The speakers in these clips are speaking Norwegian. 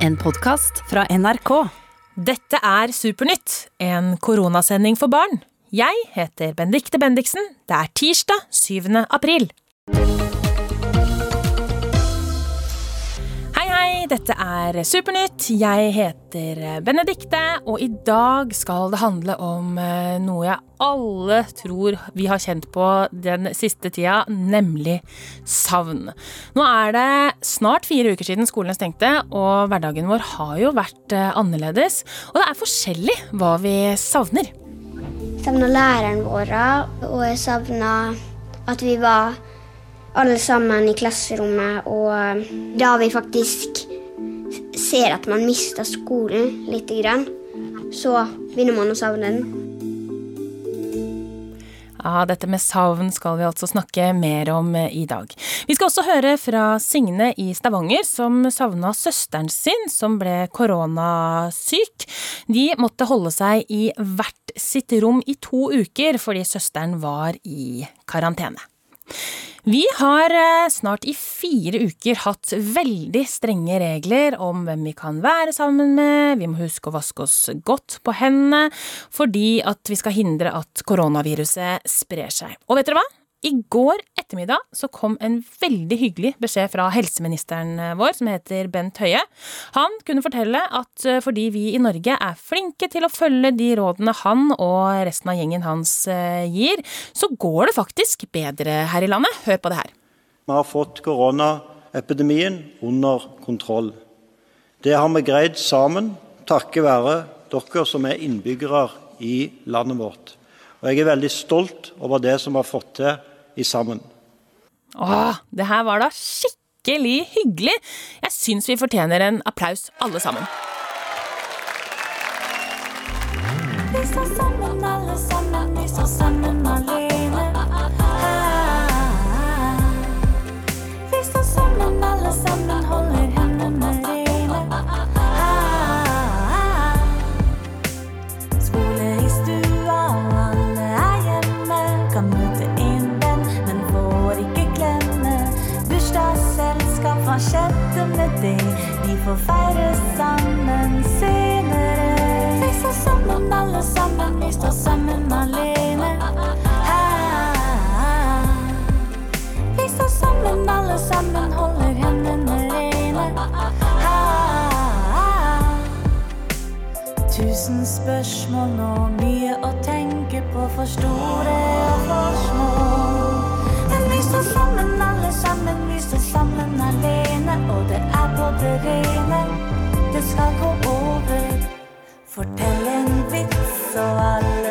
En podkast fra NRK. Dette er Supernytt, en koronasending for barn. Jeg heter Benedikte Bendiksen. Det er tirsdag 7. april. Dette er Supernytt. Jeg heter Benedikte, og i dag skal det handle om eh, noe jeg alle tror vi har kjent på den siste tida, nemlig savn. Nå er det snart fire uker siden skolen stengte, og hverdagen vår har jo vært eh, annerledes. Og det er forskjellig hva vi savner. Jeg savna læreren vår, og jeg savna at vi var alle sammen i klasserommet, og da vi faktisk ser at man mister skolen lite grann, så begynner man å savne den. Ja, dette med savn skal vi altså snakke mer om eh, i dag. Vi skal også høre fra Signe i Stavanger, som savna søsteren sin, som ble koronasyk. De måtte holde seg i hvert sitt rom i to uker fordi søsteren var i karantene. Vi har eh, snart i fire uker hatt veldig strenge regler om hvem vi kan være sammen med, vi må huske å vaske oss godt på hendene, fordi at vi skal hindre at koronaviruset sprer seg. Og vet dere hva? I går ettermiddag så kom en veldig hyggelig beskjed fra helseministeren vår, som heter Bent Høie. Han kunne fortelle at eh, fordi vi i Norge er flinke til å følge de rådene han og resten av gjengen hans eh, gir, så går det faktisk bedre her i landet. Hør på det her. Vi har fått koronaepidemien under kontroll. Det har vi greid sammen takket være dere som er innbyggere i landet vårt. Og jeg er veldig stolt over det som vi har fått til i sammen. Åh, det her var da skikkelig hyggelig. Jeg syns vi fortjener en applaus, alle sammen. Vi står sammen, alle sammen, vi står sammen Tusen spørsmål og mye å tenke på for store og for små. Men vi står sammen, alle sammen, vi står sammen alene. Og det er på det rene, det skal gå over. Fortell en vits, og alle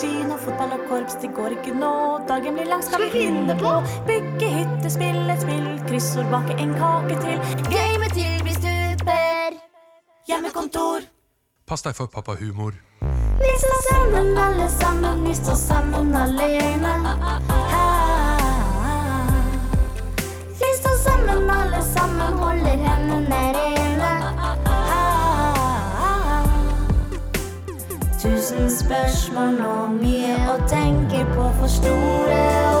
kino, fotball og korps, det går ikke nå. Dagen blir lang, skal vi finne på. Bygge hytte, spille spill, kryssord, bake en kake til. Game til vi stuper. Hjemmekontor. Pass deg for pappahumor. Vi står sammen, alle sammen, vi står sammen alene. Vi står sammen, alle sammen, spørsmål og mye å tenke på for store og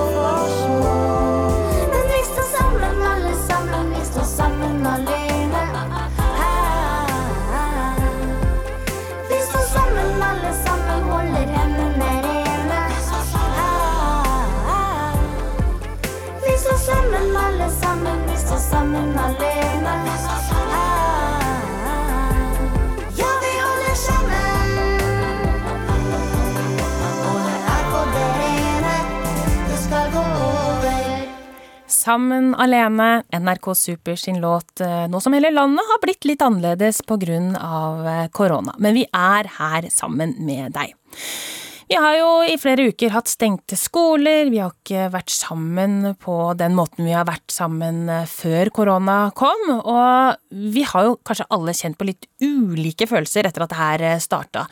'Sammen alene', NRK Super sin låt eh, nå som hele landet har blitt litt annerledes pga. korona. Men vi er her sammen med deg. Vi har jo i flere uker hatt stengte skoler, vi har ikke vært sammen på den måten vi har vært sammen eh, før korona kom, og vi har jo kanskje alle kjent på litt ulike følelser etter at det her eh, starta.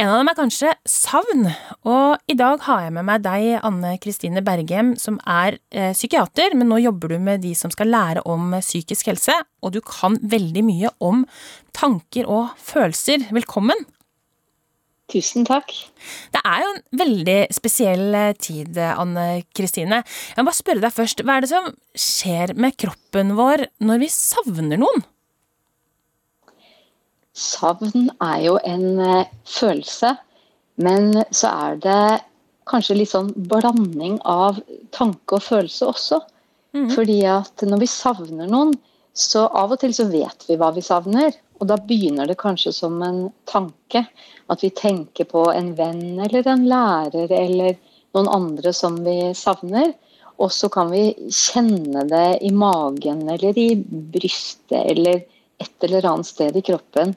En av dem er kanskje savn, og i dag har jeg med meg deg, Anne Kristine Bergem, som er eh, psykiater, men nå jobber du med de som skal lære om psykisk helse, og du kan veldig mye om tanker og følelser. Velkommen! Tusen takk. Det er jo en veldig spesiell eh, tid, Anne Kristine. Jeg må bare spørre deg først, hva er det som skjer med kroppen vår når vi savner noen? Savn er jo en uh, følelse, men så er det kanskje litt sånn blanding av tanke og følelse også. Mm. Fordi at når vi savner noen, så av og til så vet vi hva vi savner. Og da begynner det kanskje som en tanke. At vi tenker på en venn eller en lærer eller noen andre som vi savner. Og så kan vi kjenne det i magen eller i brystet eller et eller annet sted i kroppen.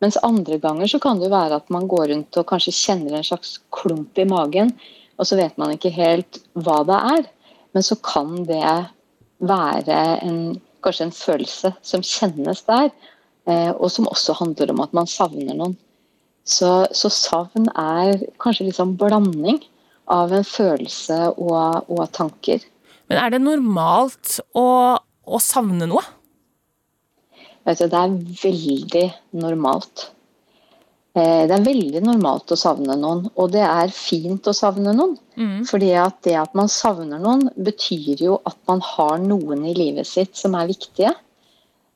Mens andre ganger så kan det jo være at man går rundt og kanskje kjenner en slags klump i magen, og så vet man ikke helt hva det er. Men så kan det være en, kanskje en følelse som kjennes der, eh, og som også handler om at man savner noen. Så, så, savn er kanskje litt sånn blanding av en følelse og, og tanker. Men er det normalt å, å savne noe? Du, det er veldig normalt. Eh, det er veldig normalt å savne noen, og det er fint å savne noen. Mm. fordi at det at man savner noen, betyr jo at man har noen i livet sitt som er viktige.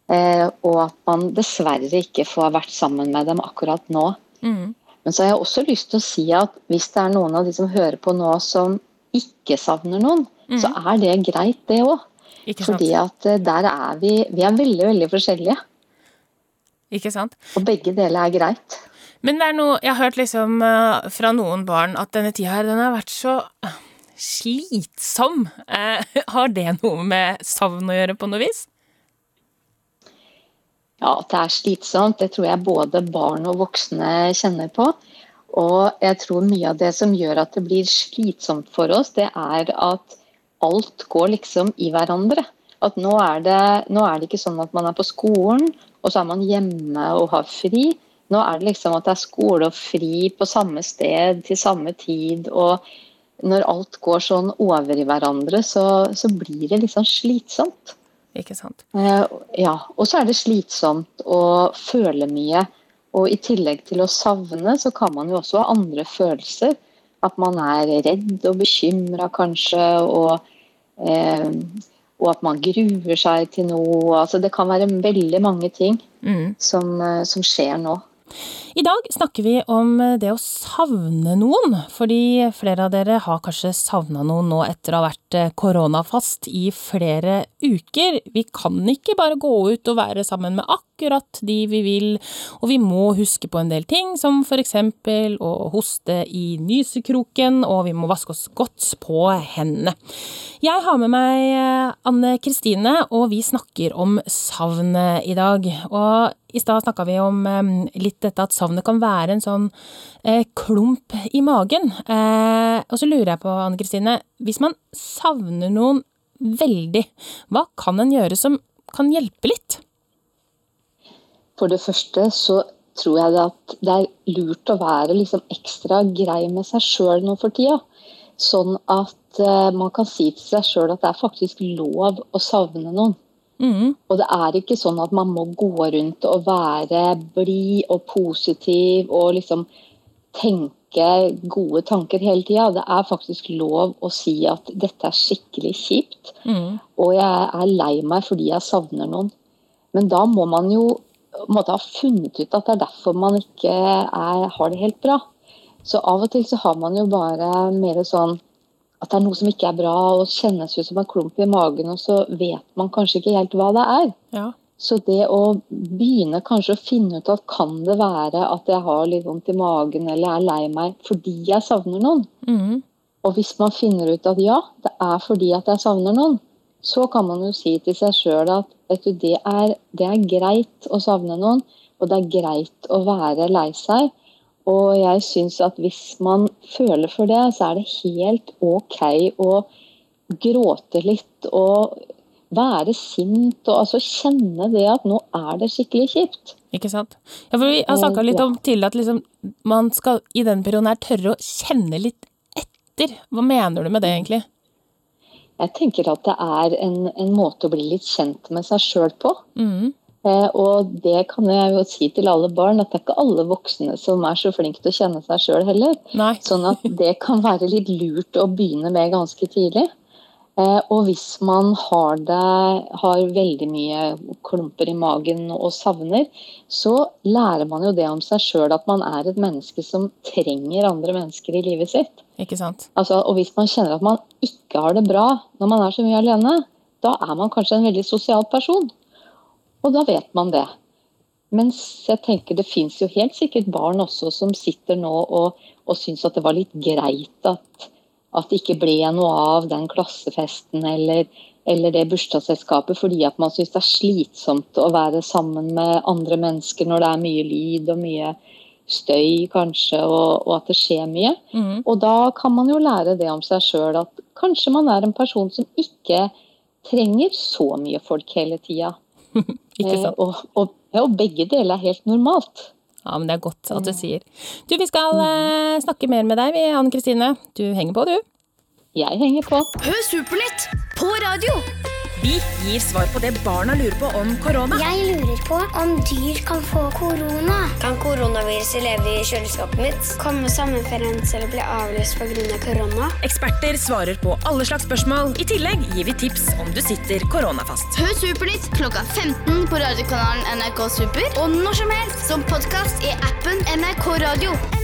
Eh, og at man dessverre ikke får vært sammen med dem akkurat nå. Mm. Men så har jeg også lyst til å si at hvis det er noen av de som hører på nå som ikke savner noen, mm. så er det greit, det òg. Fordi at eh, der er vi Vi er veldig, veldig forskjellige. Ikke sant? Og begge deler er greit. Men det er noe Jeg har hørt liksom uh, fra noen barn at denne tida her, den har vært så uh, slitsom. Uh, har det noe med savn å gjøre på noe vis? ja, at det er slitsomt, det tror jeg både barn og voksne kjenner på. Og jeg tror mye av det som gjør at det blir slitsomt for oss, det er at alt går liksom i hverandre. At nå er, det, nå er det ikke sånn at man er på skolen, og så er man hjemme og har fri. Nå er det liksom at det er skole og fri på samme sted til samme tid. Og når alt går sånn over i hverandre, så, så blir det liksom slitsomt. Ikke sant? Eh, ja. Og så er det slitsomt å føle mye. Og i tillegg til å savne, så kan man jo også ha andre følelser. At man er redd og bekymra kanskje, og, eh, og, at man gruer seg til noe. Altså, det kan være veldig mange ting mm. som, eh, som skjer nå. I dag snakker vi om det å savne noen, fordi flere av dere har kanskje savna noen nå etter å ha vært eh, koronafast i flere uker. Vi kan ikke bare gå ut og være sammen med akkurat de vi vil, og vi må huske på en del ting, som for eksempel å hoste i nysekroken, og vi må vaske oss godt på hendene. Jeg har med meg eh, Anne Kristine, og vi snakker om savn i dag. Og i stad snakka vi om litt dette at savnet kan være en sånn eh, klump i magen. Eh, og så lurer jeg på, Anne Kristine, hvis man savner noen veldig, hva kan en gjøre som kan hjelpe litt? For det første så tror jeg at det er lurt å være liksom ekstra grei med seg sjøl nå for tida. Sånn at man kan si til seg sjøl at det er faktisk lov å savne noen. Mm. Og det er ikke sånn at man må gå rundt og være blid og positiv og liksom tenke gode tanker hele tida. Det er faktisk lov å si at dette er skikkelig kjipt. Mm. Og jeg er lei meg fordi jeg savner noen. Men da må man jo måtte ha funnet ut at det er derfor man ikke er, har det helt bra. Så av og til så har man jo bare mer sånn at det er noe som ikke er bra og kjennes ut som en klump i magen, og så vet man kanskje ikke helt hva det er. Ja. Så det å begynne kanskje å finne ut at kan det være at jeg har litt vondt i magen eller er lei meg fordi jeg savner noen. Mm. Og hvis man finner ut at ja, det er fordi at jeg savner noen, så kan man jo si til seg sjøl at vet du, det, er, det er greit å savne noen, og det er greit å være lei seg. Og jeg syns at hvis man føler for det, så er det helt OK å gråte litt og være sint og altså kjenne det at nå er det skikkelig kjipt. Ikke sant. Ja, for vi har snakka litt om til at liksom, man skal i den perioden her tørre å kjenne litt etter. Hva mener du med det, egentlig? Jeg tenker at det er en, en måte å bli litt kjent med seg sjøl på. Mm. Eh, og det kan jeg jo si til alle barn, at det er ikke alle voksne som er så flinke til å kjenne seg sjøl heller. Nei. Sånn at det kan være litt lurt å begynne med ganske tidlig. Eh, og hvis man har, det, har veldig mye klumper i magen og savner, så lærer man jo det om seg sjøl at man er et menneske som trenger andre mennesker i livet sitt. Ikke sant. Altså, og hvis man kjenner at man ikke har det bra når man er så mye alene, da er man kanskje en veldig sosial person. Og da vet man det. Mens jeg tenker det fins jo helt sikkert barn også som sitter nå og, og syns at det var litt greit at at det ikke ble noe av den klassefesten eller, eller det bursdagsselskapet fordi at man syns det er slitsomt å være sammen med andre mennesker når det er mye lyd og mye støy kanskje, og, og at det skjer mye. Mm. Og da kan man jo lære det om seg sjøl, at kanskje man er en person som ikke trenger så mye folk hele tida. Ikke sant. Og, og, og begge deler er helt normalt. Ja, men det er godt at du sier. Du, vi skal eh, snakke mer med deg, vi, Anne Kristine. Du henger på, du. Jeg henger på. Hør Supernytt på radio! Vi gir svar på det barna lurer på om korona. Jeg lurer på om dyr kan få korona. Kan koronaviruset leve i kjøleskapet mitt? Kommer sommerferien til å bli avlyst pga. korona? Eksperter svarer på alle slags spørsmål. I tillegg gir vi tips om du sitter koronafast. Hør Supernytt klokka 15 på radiokanalen NRK Super og når som helst som podkast i appen NRK Radio.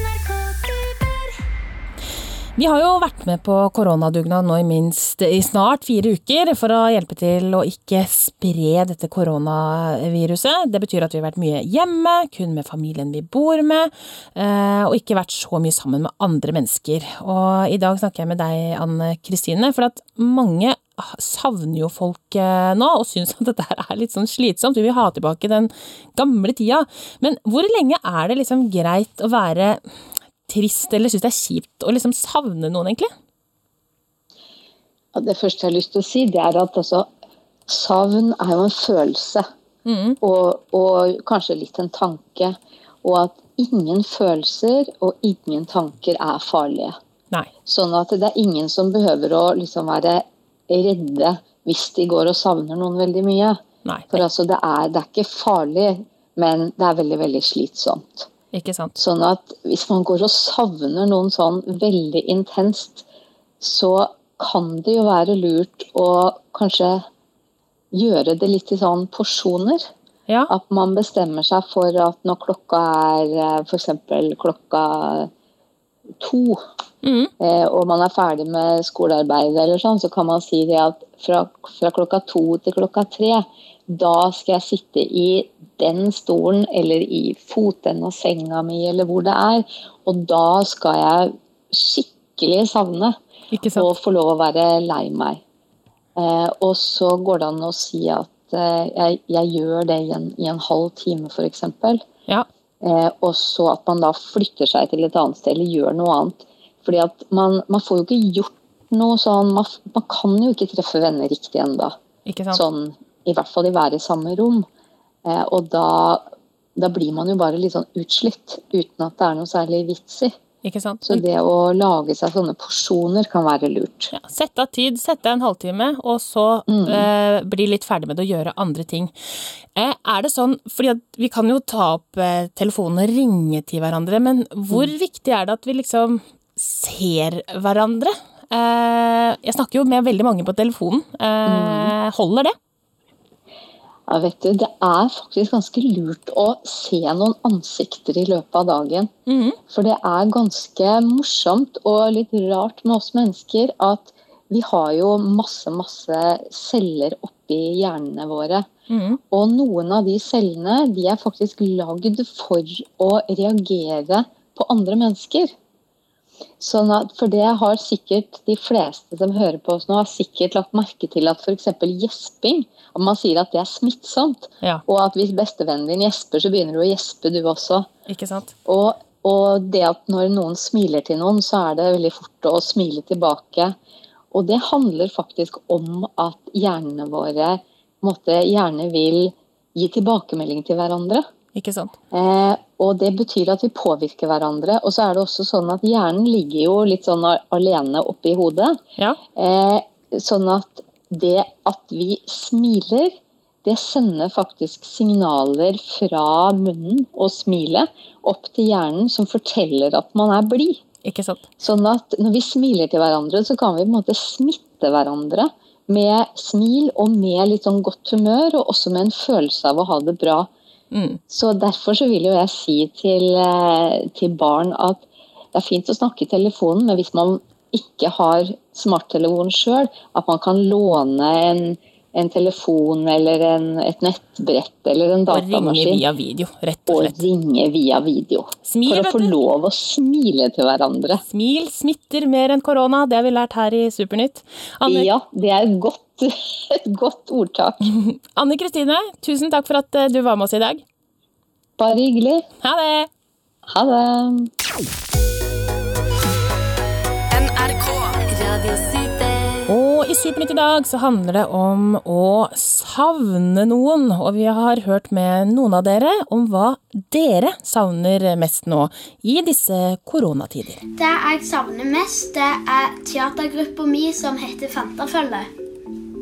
Vi har jo vært med på koronadugnad nå i minst i snart fire uker for å hjelpe til å ikke spre dette koronaviruset. Det betyr at vi har vært mye hjemme, kun med familien vi bor med, eh, og ikke vært så mye sammen med andre mennesker. Og i dag snakker jeg med deg, Anne Kristine, for at mange savner jo folk eh, nå og syns at dette er litt sånn slitsomt. Vi vil ha tilbake den gamle tida. Men hvor lenge er det liksom greit å være trist eller synes det er kjipt å liksom savne noen, egentlig? Ja, det første jeg har lyst til å si, det er at altså, savn er jo en følelse. Mm. Og, og kanskje litt en tanke. Og at ingen følelser og ingen tanker er farlige. Nei. Sånn at det er ingen som behøver å liksom være redde hvis de går og savner noen veldig mye. Nei. For altså, det er, det er ikke farlig, men det er veldig, veldig slitsomt. Ikke sant. Sånn at hvis man går og savner noen sånn veldig intenst, så kan det jo være lurt å kanskje gjøre det litt i sånn porsjoner. Ja. At man bestemmer seg for at når klokka er f.eks. klokka to, Mm. eh, og man er ferdig med skolearbeidet, eller sånn, så kan man si det at fra, fra klokka to til klokka tre, da skal jeg sitte i den stolen eller i fotenden av senga mi, eller hvor det er. Og da skal jeg skikkelig savne og få lov å være lei meg. Eh, og så går det an å si at eh, jeg, jeg gjør det i en, i en halv time, f.eks. Ja. Eh, og så at man da flytter seg til et annet sted eller gjør noe annet. Fordi at man, man får jo ikke gjort noe sånn Man, man kan jo ikke treffe venner riktig ennå. Sånn, I hvert fall de være i samme rom. Eh, og da, da blir man jo bare litt sånn utslitt uten at det er noe særlig vits i. Så det å lage seg sånne porsjoner kan være lurt. Ja, Sett av tid, sett av en halvtime, og så Mm. eh, bli litt ferdig med det og gjøre andre ting. Eh, er det sånn, fordi vi kan jo ta opp eh, telefonen og ringe til hverandre, men hvor Mm. viktig er det at vi liksom ser hverandre? Eh, jeg snakker jo med veldig mange på telefonen. Eh, Mm. Holder det? Ja, vet du, det er faktisk ganske lurt å se noen ansikter i løpet av dagen. Mhm. For det er ganske morsomt og litt rart med oss mennesker at vi har jo masse, masse celler oppi hjernene våre. Mhm. Og noen av de cellene de er faktisk lagd for å reagere på andre mennesker. Sånn at, for det har sikkert de fleste som hører på oss nå, har sikkert lagt merke til at f.eks. gjesping at Man sier at det er smittsomt. Ja. Og at hvis bestevennen din gjesper, så begynner du å gjespe, du også. Ikke sant? Og, og det at når noen smiler til noen, så er det veldig fort å smile tilbake. Og det handler faktisk om at hjernene våre måte, gjerne vil gi tilbakemelding til hverandre. Ikke sant? Eh, og det betyr at vi påvirker hverandre. Og så er det også sånn at hjernen ligger jo litt sånn alene oppe i hodet. Ja. Eh, sånn at det at vi smiler, det sender faktisk signaler fra munnen og smilet opp til hjernen som forteller at man er blid. Sånn at når vi smiler til hverandre, så kan vi på en måte smitte hverandre med smil og med litt sånn godt humør, og også med en følelse av å ha det bra. Mm. Så derfor så vil jo jeg si til, eh, til barn at det er fint å snakke i telefonen, men hvis man ikke har smarttelefon sjøl, at man kan låne en, en telefon eller en, et nettbrett eller en datamaskin. Og ringe via video, rett og slett. Og ringe via video. Smil, for å få lov å smile til hverandre. Smil smitter mer enn korona, det har vi lært her i Supernytt. Anne Ja, det er et godt, et godt ordtak. Anne Kristine, tusen takk for at eh, du var med oss i dag. Bare hyggelig. Ha det! Ha det. NRK Radio Super. Og i Supernytt i dag så handler det om å savne noen, og vi har hørt med noen av dere om hva dere savner mest nå i disse koronatider. Det jeg savner mest, det er teatergruppa mi som heter Fantafølge.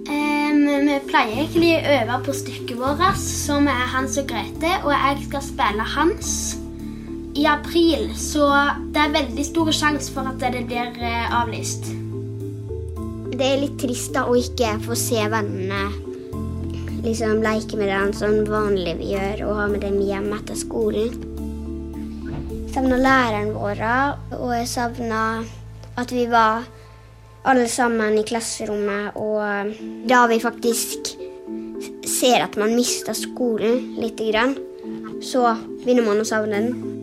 Vi pleier egentlig å øve på stykket vårt, som er Hans og Grete, og jeg skal spille Hans i april, så det er veldig stor sjanse for at det blir eh, avlyst. Det er litt trist da å ikke få se vennene liksom leke med dem sånn vanlig vi gjør, og ha med dem hjem etter skolen. Jeg savner læreren vår, og jeg savner at vi var alle sammen i klasserommet, og da vi faktisk ser at man mister skolen lite grann, så begynner man å savne den.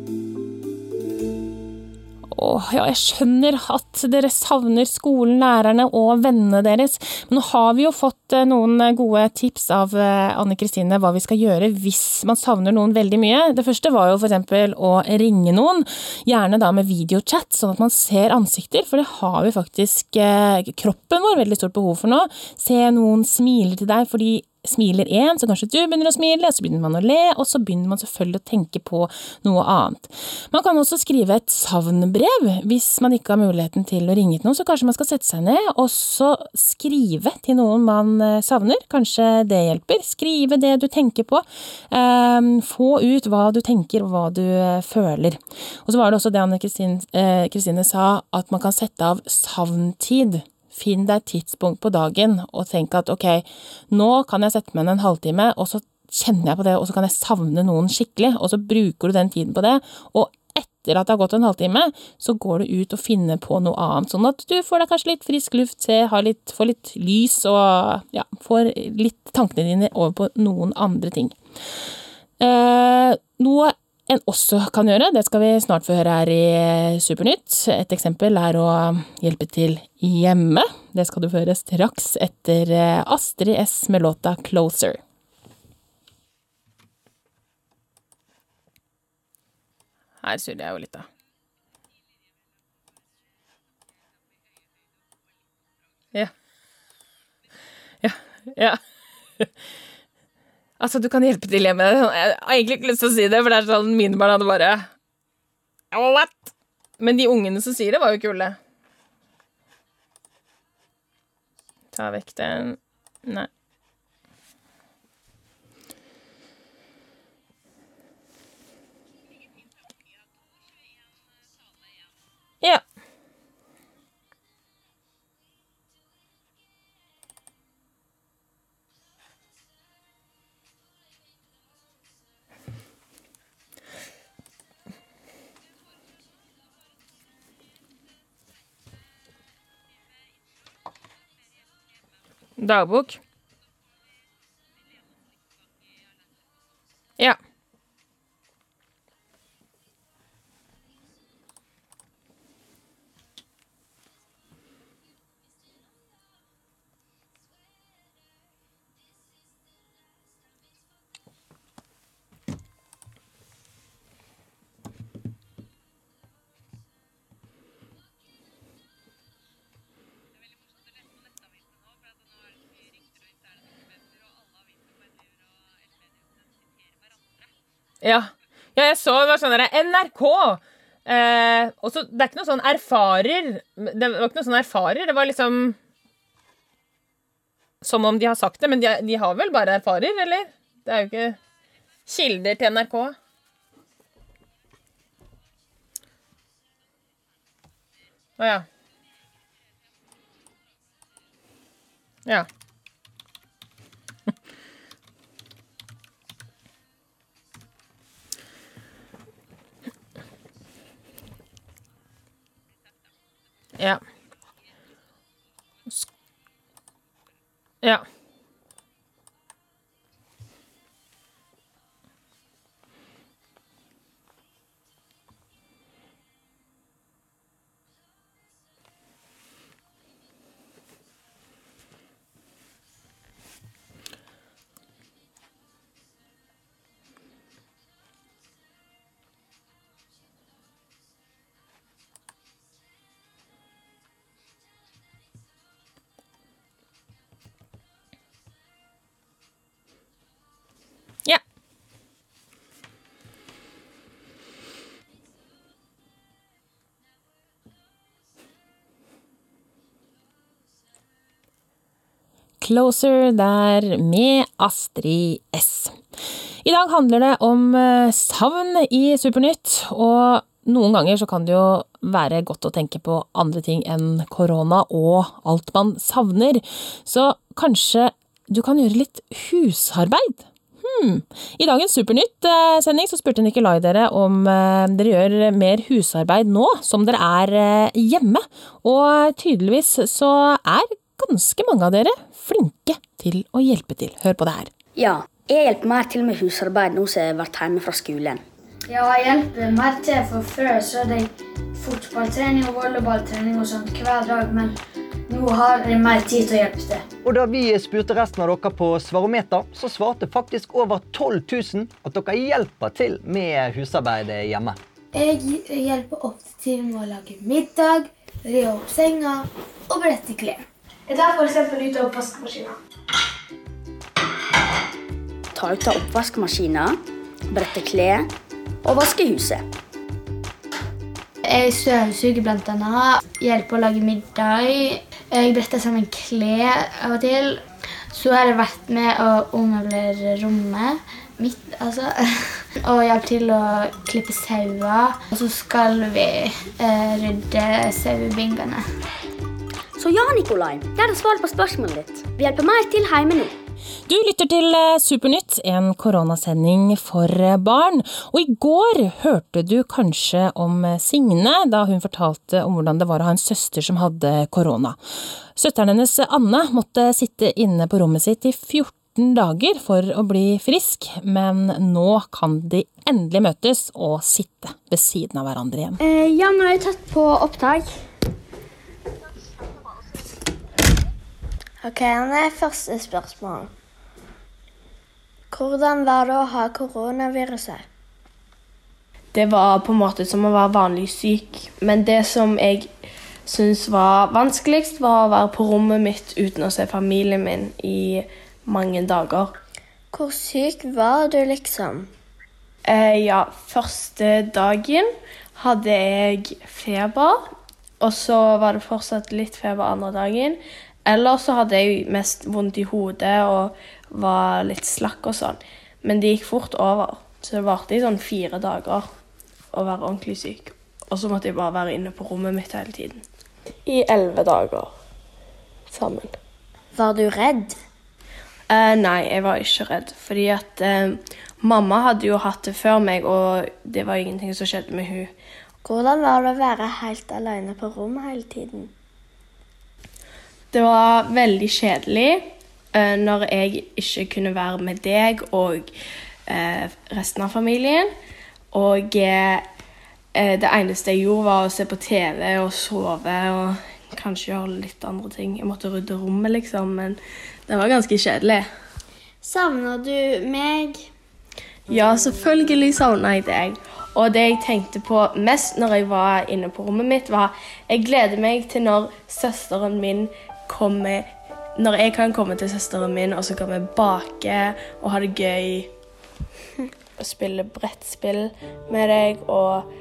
Åh, ja, jeg skjønner at dere savner skolen, lærerne og vennene deres, men nå har vi jo fått eh, noen gode tips av eh, Anne Kristine hva vi skal gjøre hvis man savner noen veldig mye. Det første var jo eksempel å ringe noen, gjerne da med videochat, sånn at man ser ansikter, for det har vi faktisk eh, kroppen vår veldig stort behov for nå. Se noen smile til deg fordi smiler én, så kanskje du begynner å smile, så begynner man å le, og så begynner man selvfølgelig å tenke på noe annet. Man kan også skrive et savnbrev hvis man ikke har muligheten til å ringe til noen, så kanskje man skal sette seg ned og så skrive til noen man eh, savner. Kanskje det hjelper. Skrive det du tenker på. Eh, få ut hva du tenker og hva du eh, føler. Og så var det også det Anne eh, Kristine sa, at man kan sette av savntid. Finn deg tidspunkt på dagen og tenk at ok, nå kan jeg sette meg ned en halvtime, og så kjenner jeg på det, og så kan jeg savne noen skikkelig, og så bruker du den tiden på det, og etter at det har gått en halvtime, så går du ut og finner på noe annet, sånn at du får deg kanskje litt frisk luft, se, litt, får litt lys, og ja, får litt tankene dine over på noen andre ting. Eh, noe en også kan gjøre, det skal vi snart få høre her i Supernytt. Et eksempel er å hjelpe til hjemme. Det skal du få høre straks etter eh, Astrid S med låta Closer. Her surrer jeg jo litt, da. Ja. Ja. Ja. Altså, du kan hjelpe til hjemme. Jeg har egentlig ikke lyst til å si det, for det er sånn mine barn hadde bare What? Men de ungene som sier det, var jo kule. Ta vekk den Nei. Ja. Dagbok. Ja. ja, jeg så det var sånn derre NRK! Eh, og det er ikke noe sånn erfarer Det var ikke noe sånn erfarer, det var liksom Som om de har sagt det, men de, de har vel bare erfarer, eller? Det er jo ikke kilder til NRK. Å ja. Ja. Ja. Ja. Closer der med Astrid S. I dag handler det om eh, savn i Supernytt, og noen ganger så kan det jo være godt å tenke på andre ting enn korona og alt man savner, så kanskje du kan gjøre litt husarbeid? Hmm. I dagens Supernytt-sending så spurte Nikolai dere om eh, dere gjør mer husarbeid nå som dere er eh, hjemme, og tydeligvis så er ganske mange av dere flinke til å hjelpe til. Hør på det her. Ja, jeg hjelper mer til med husarbeid nå som jeg har vært hjemme fra skolen. Ja, jeg hjelper mer til, for før så hadde jeg fotballtrening og volleyballtrening og sånt hver dag, men nå har jeg mer tid til å hjelpe til. Og da vi spurte resten av dere på Svarometer, så svarte faktisk over 12 000 at dere hjelper til med husarbeidet hjemme. Jeg hjelper ofte til med å lage middag, re opp senga og brette klær. Jeg tar f.eks. ut av oppvaskmaskinen. Ta ut av oppvaskmaskinen, brette klær og vaske huset. Jeg støvsuger annet, hjelper å lage middag. Jeg bretter sammen klær av og til. Så har jeg vært med å ommøblere rommet mitt, altså. Og hjalp til å klippe sauer. Og så skal vi eh, rydde sauebingene. Så ja, Nikolai, der er svaret på spørsmålet ditt. Vi hjelper mer til hjemme nå. Du lytter til eh, Supernytt, en koronasending for eh, barn. Og i går hørte du kanskje om eh, Signe da hun fortalte om hvordan det var å ha en søster som hadde korona. Søsteren hennes Anne måtte sitte inne på rommet sitt i 14 dager for å bli frisk, men nå kan de endelig møtes og sitte ved siden av hverandre igjen. Eh, ja, nå har jeg tatt på opptak. Ok, er første spørsmål. Hvordan var det å ha koronaviruset? Det var på en måte som å være vanlig syk, men det som jeg syntes var vanskeligst, var å være på rommet mitt uten å se familien min i mange dager. Hvor syk var du, liksom? Eh, ja, første dagen hadde jeg feber, og så var det fortsatt litt feber andre dagen. Eller så hadde jeg mest vondt i hodet og var litt slakk og sånn. Men det gikk fort over. Så det varte i sånn fire dager å være ordentlig syk. Og så måtte jeg bare være inne på rommet mitt hele tiden. I elleve dager sammen. Var du redd? Uh, nei, jeg var ikke redd. Fordi at uh, mamma hadde jo hatt det før meg, og det var ingenting som skjedde med hun. Hvordan var det å være helt alene på rommet hele tiden? Det var veldig kjedelig uh, når jeg ikke kunne være med deg og uh, resten av familien. Og eh, det eneste jeg gjorde, var å se på TV og sove og kanskje gjøre litt andre ting. Jeg måtte rydde rommet, liksom, men det var ganske kjedelig. Savner du meg? Ja, selvfølgelig savna jeg deg. Og det jeg tenkte på mest når jeg var inne på rommet mitt, var jeg gleder meg til når søsteren min kommer Når jeg kan komme til søsteren min, og så kan vi bake og ha det gøy. spille brettspill med deg og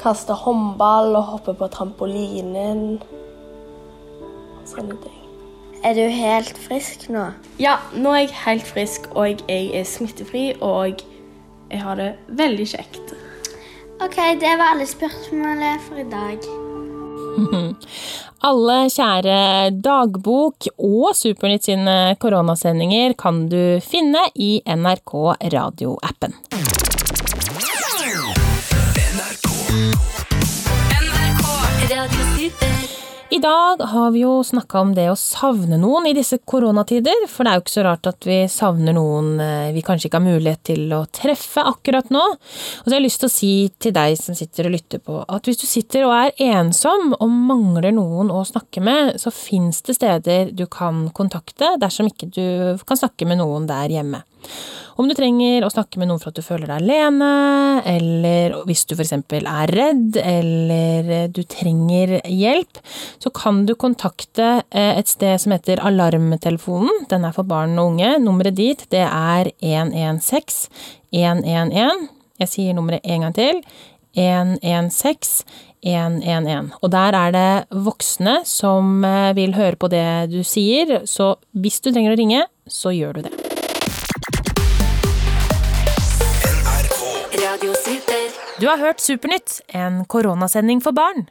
kaste håndball og hoppe på trampolinen. og Sånne ting. Er du helt frisk nå? Ja, nå er jeg helt frisk, og jeg er smittefri, og jeg har det veldig kjekt. OK, det var alle spørsmålene for i dag. Alle kjære dagbok og Supernytt sine koronasendinger kan du finne i NRK radioappen. I dag har vi jo snakka om det å savne noen i disse koronatider, for det er jo ikke så rart at vi savner noen eh, vi kanskje ikke har mulighet til å treffe akkurat nå. Og så har jeg lyst til å si til deg som sitter og lytter på, at hvis du sitter og er ensom og mangler noen å snakke med, så fins det steder du kan kontakte dersom ikke du kan snakke med noen der hjemme. Om du trenger å snakke med noen for at du føler deg alene, eller hvis du f.eks. er redd, eller du trenger hjelp, så kan du kontakte eh, et sted som heter Alarmtelefonen. Den er for barn og unge. Nummeret dit, det er 116 111. Jeg sier nummeret en gang til. 116 111. Og der er det voksne som eh, vil høre på det du sier, så hvis du trenger å ringe, så gjør du det. Du har hørt Supernytt, en koronasending for barn.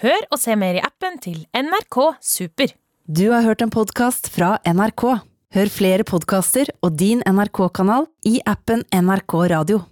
Hør og se mer i appen til NRK Super. Du har hørt en podkast fra NRK. Hør flere podkaster og din NRK-kanal i appen NRK Radio.